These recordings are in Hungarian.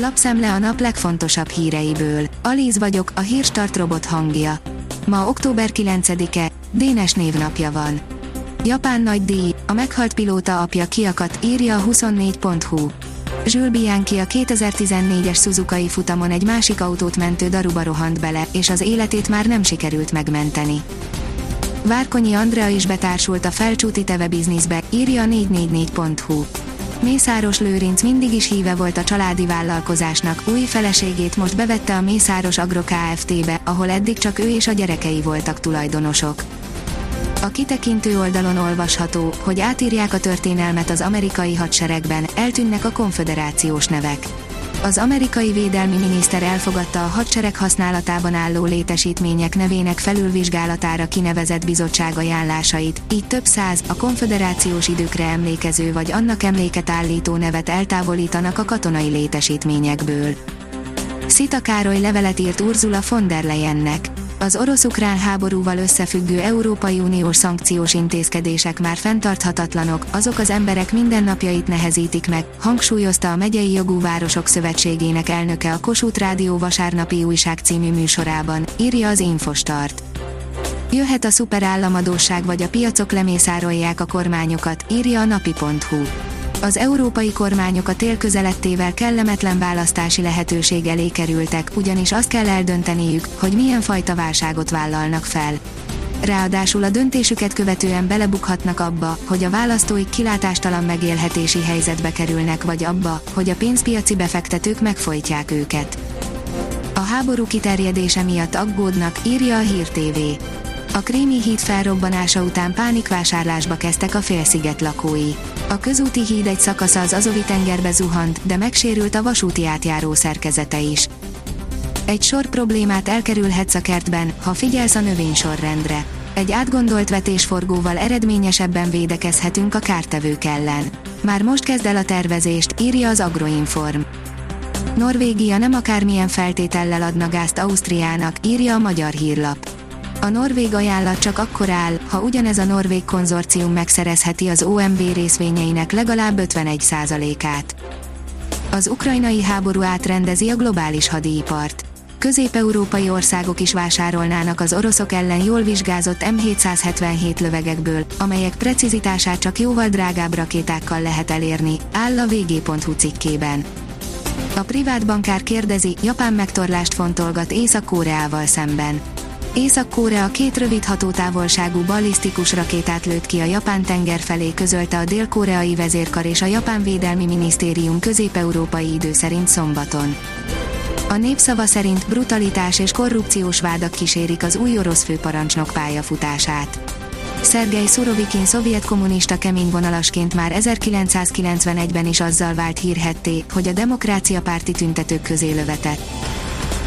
Lapszemle a nap legfontosabb híreiből. Alíz vagyok, a hírstart robot hangja. Ma október 9-e, Dénes névnapja van. Japán nagy díj, a meghalt pilóta apja kiakat, írja a 24.hu. Jules Bianchi a 2014-es Suzuki futamon egy másik autót mentő daruba rohant bele, és az életét már nem sikerült megmenteni. Várkonyi Andrea is betársult a felcsúti teve bizniszbe, írja a 444.hu. Mészáros Lőrinc mindig is híve volt a családi vállalkozásnak, új feleségét most bevette a Mészáros Agro Kft-be, ahol eddig csak ő és a gyerekei voltak tulajdonosok. A kitekintő oldalon olvasható, hogy átírják a történelmet az amerikai hadseregben, eltűnnek a konföderációs nevek. Az amerikai védelmi miniszter elfogadta a hadsereg használatában álló létesítmények nevének felülvizsgálatára kinevezett bizottság ajánlásait, így több száz, a konföderációs időkre emlékező vagy annak emléket állító nevet eltávolítanak a katonai létesítményekből. Szita Károly levelet írt Ursula von der Leyennek az orosz-ukrán háborúval összefüggő Európai Uniós szankciós intézkedések már fenntarthatatlanok, azok az emberek mindennapjait nehezítik meg, hangsúlyozta a Megyei Jogú Városok Szövetségének elnöke a Kossuth Rádió vasárnapi újság című műsorában, írja az Infostart. Jöhet a szuperállamadóság vagy a piacok lemészárolják a kormányokat, írja a napi.hu az európai kormányok a tél közelettével kellemetlen választási lehetőség elé kerültek, ugyanis azt kell eldönteniük, hogy milyen fajta válságot vállalnak fel. Ráadásul a döntésüket követően belebukhatnak abba, hogy a választóik kilátástalan megélhetési helyzetbe kerülnek vagy abba, hogy a pénzpiaci befektetők megfojtják őket. A háború kiterjedése miatt aggódnak, írja a Hír TV. A krémi híd felrobbanása után pánikvásárlásba kezdtek a félsziget lakói. A közúti híd egy szakasza az Azovi tengerbe zuhant, de megsérült a vasúti átjáró szerkezete is. Egy sor problémát elkerülhetsz a kertben, ha figyelsz a növénysorrendre. Egy átgondolt vetésforgóval eredményesebben védekezhetünk a kártevők ellen. Már most kezd el a tervezést, írja az Agroinform. Norvégia nem akármilyen feltétellel adna gázt Ausztriának, írja a magyar hírlap. A norvég ajánlat csak akkor áll, ha ugyanez a norvég konzorcium megszerezheti az OMV részvényeinek legalább 51%-át. Az ukrajnai háború átrendezi a globális hadipart. Közép-európai országok is vásárolnának az oroszok ellen jól vizsgázott M777 lövegekből, amelyek precizitását csak jóval drágább rakétákkal lehet elérni, áll a vg.hu cikkében. A privát bankár kérdezi, Japán megtorlást fontolgat Észak-Koreával szemben. Észak-Korea két rövid hatótávolságú ballisztikus rakétát lőtt ki a Japán tenger felé közölte a dél-koreai vezérkar és a Japán Védelmi Minisztérium közép-európai idő szerint szombaton. A népszava szerint brutalitás és korrupciós vádak kísérik az új orosz főparancsnok pályafutását. Szergej Szurovikin szovjet kommunista keményvonalasként már 1991-ben is azzal vált hírhetté, hogy a demokrácia párti tüntetők közé lövetett.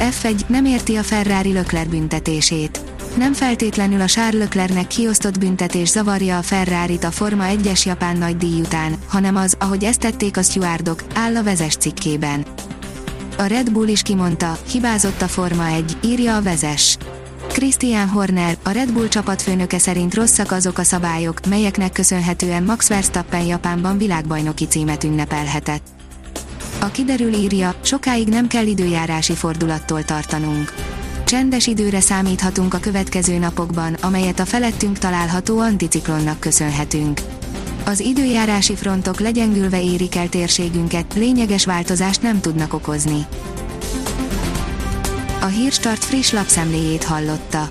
F1 nem érti a Ferrari Lökler büntetését. Nem feltétlenül a Charles Leclercnek kiosztott büntetés zavarja a Ferrarit a Forma 1-es japán nagy díj után, hanem az, ahogy ezt tették a stewardok, áll a vezes cikkében. A Red Bull is kimondta, hibázott a Forma 1, írja a vezes. Christian Horner, a Red Bull csapatfőnöke szerint rosszak azok a szabályok, melyeknek köszönhetően Max Verstappen Japánban világbajnoki címet ünnepelhetett. A kiderül írja, sokáig nem kell időjárási fordulattól tartanunk. Csendes időre számíthatunk a következő napokban, amelyet a felettünk található anticiklonnak köszönhetünk. Az időjárási frontok legyengülve érik el térségünket, lényeges változást nem tudnak okozni. A Hírstart friss lapszemléjét hallotta.